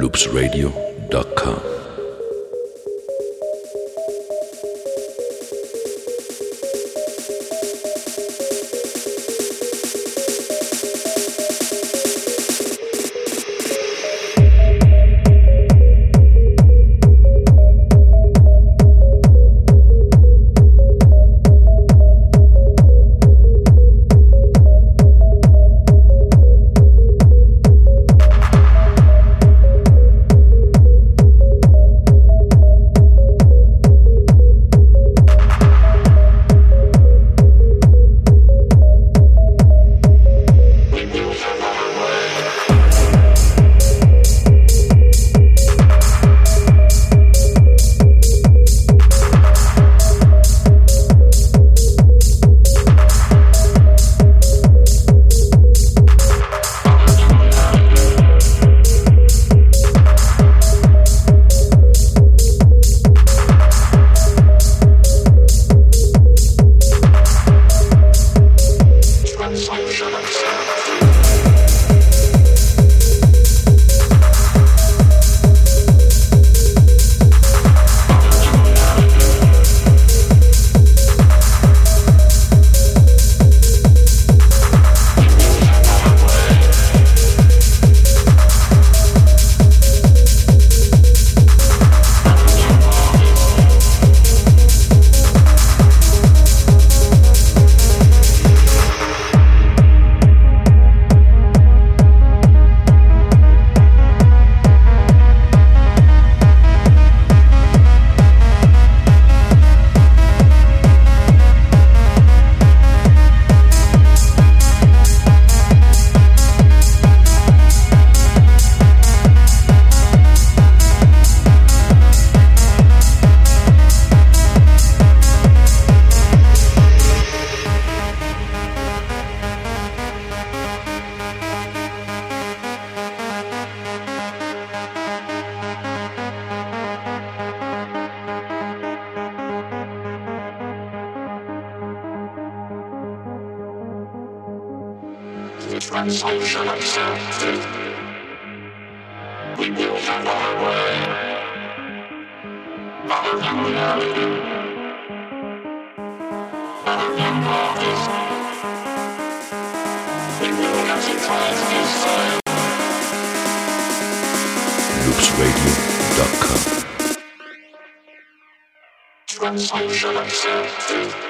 loopsradio.com. friends on the show accepted. We will have our way. Our new reality. Our new promise. We will have to this time. LoopsRadio.com Translation accepted.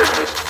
Earth.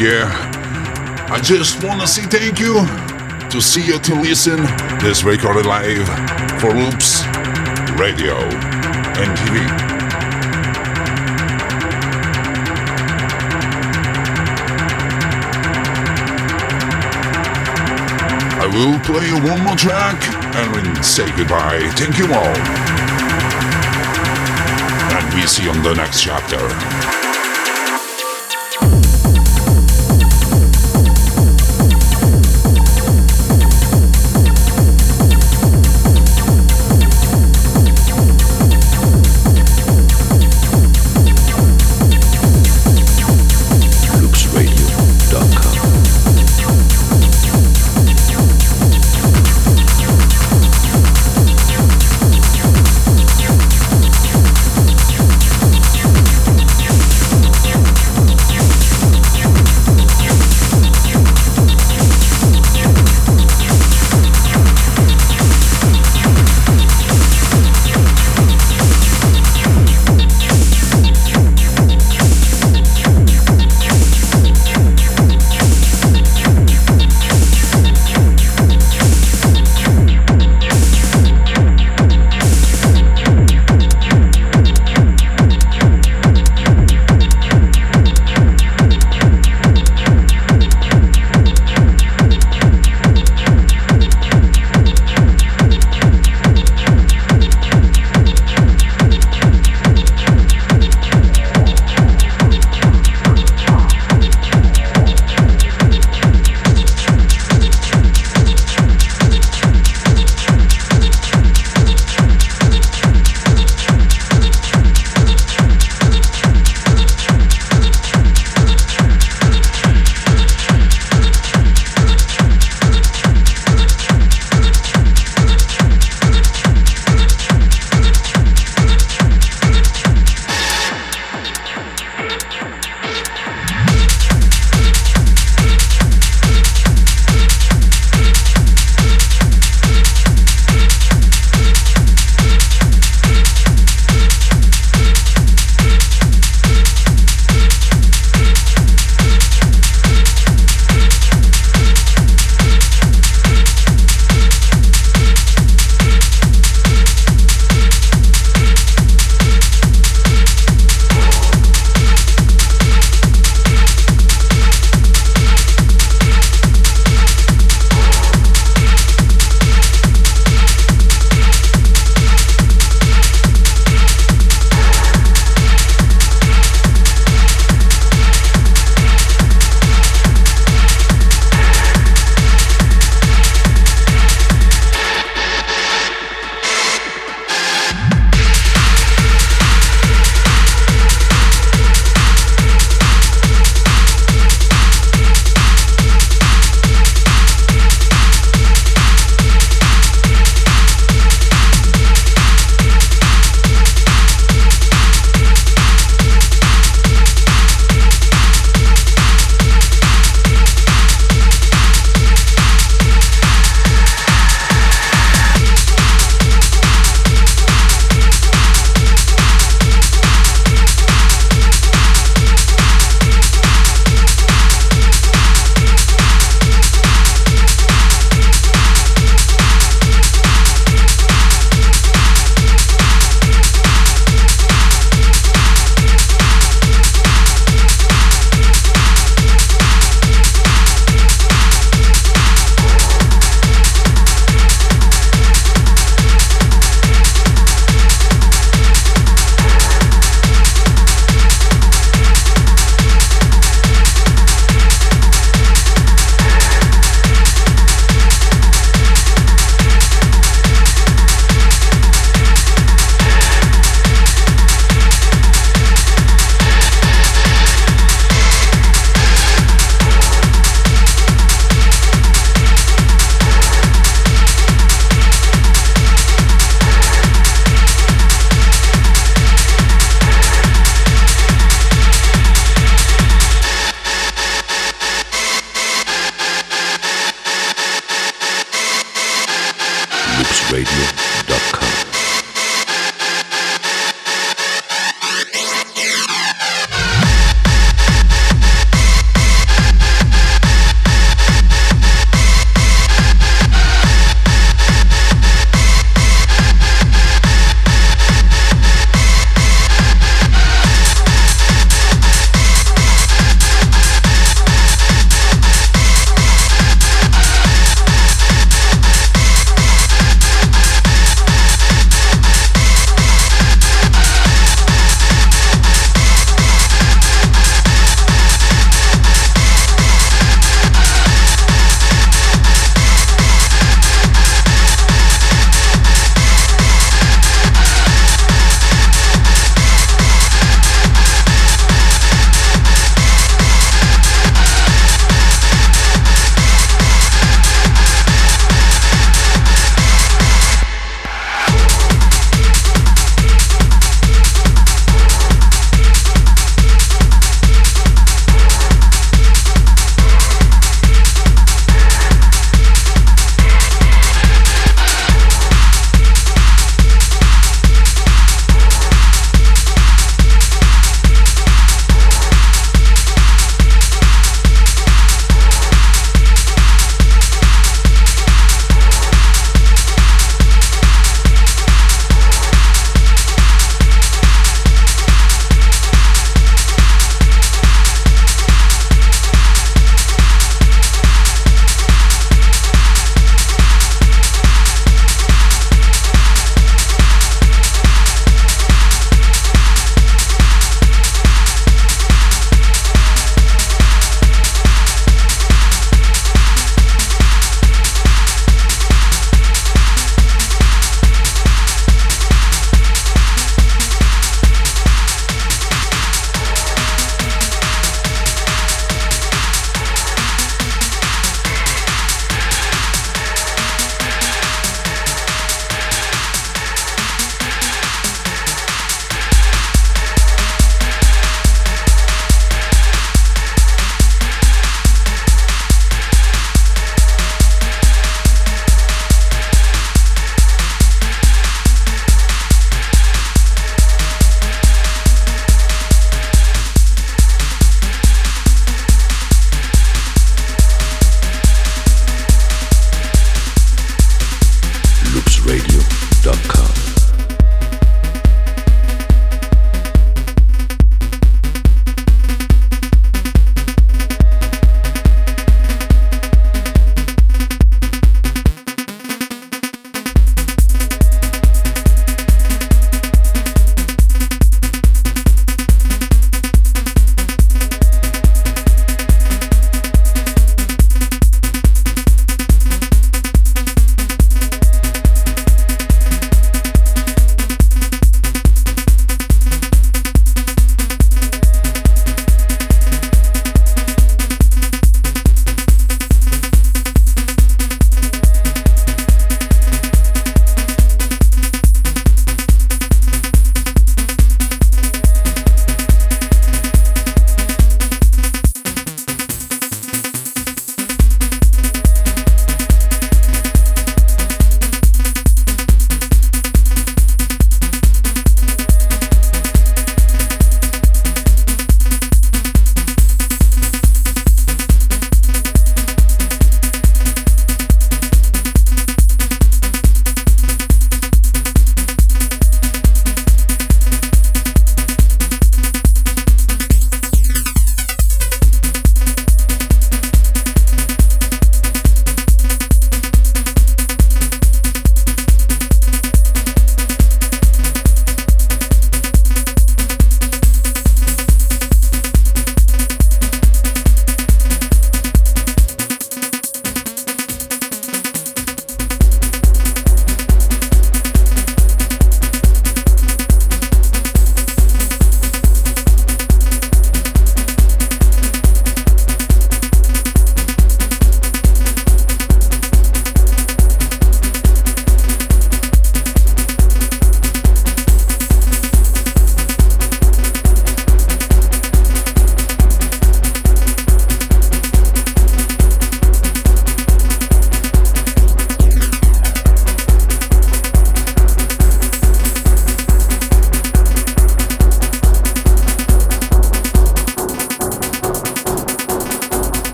Yeah. I just wanna say thank you to see you to listen this recorded live for Loops Radio and TV. I will play one more track and then say goodbye. Thank you all. And we see you on the next chapter.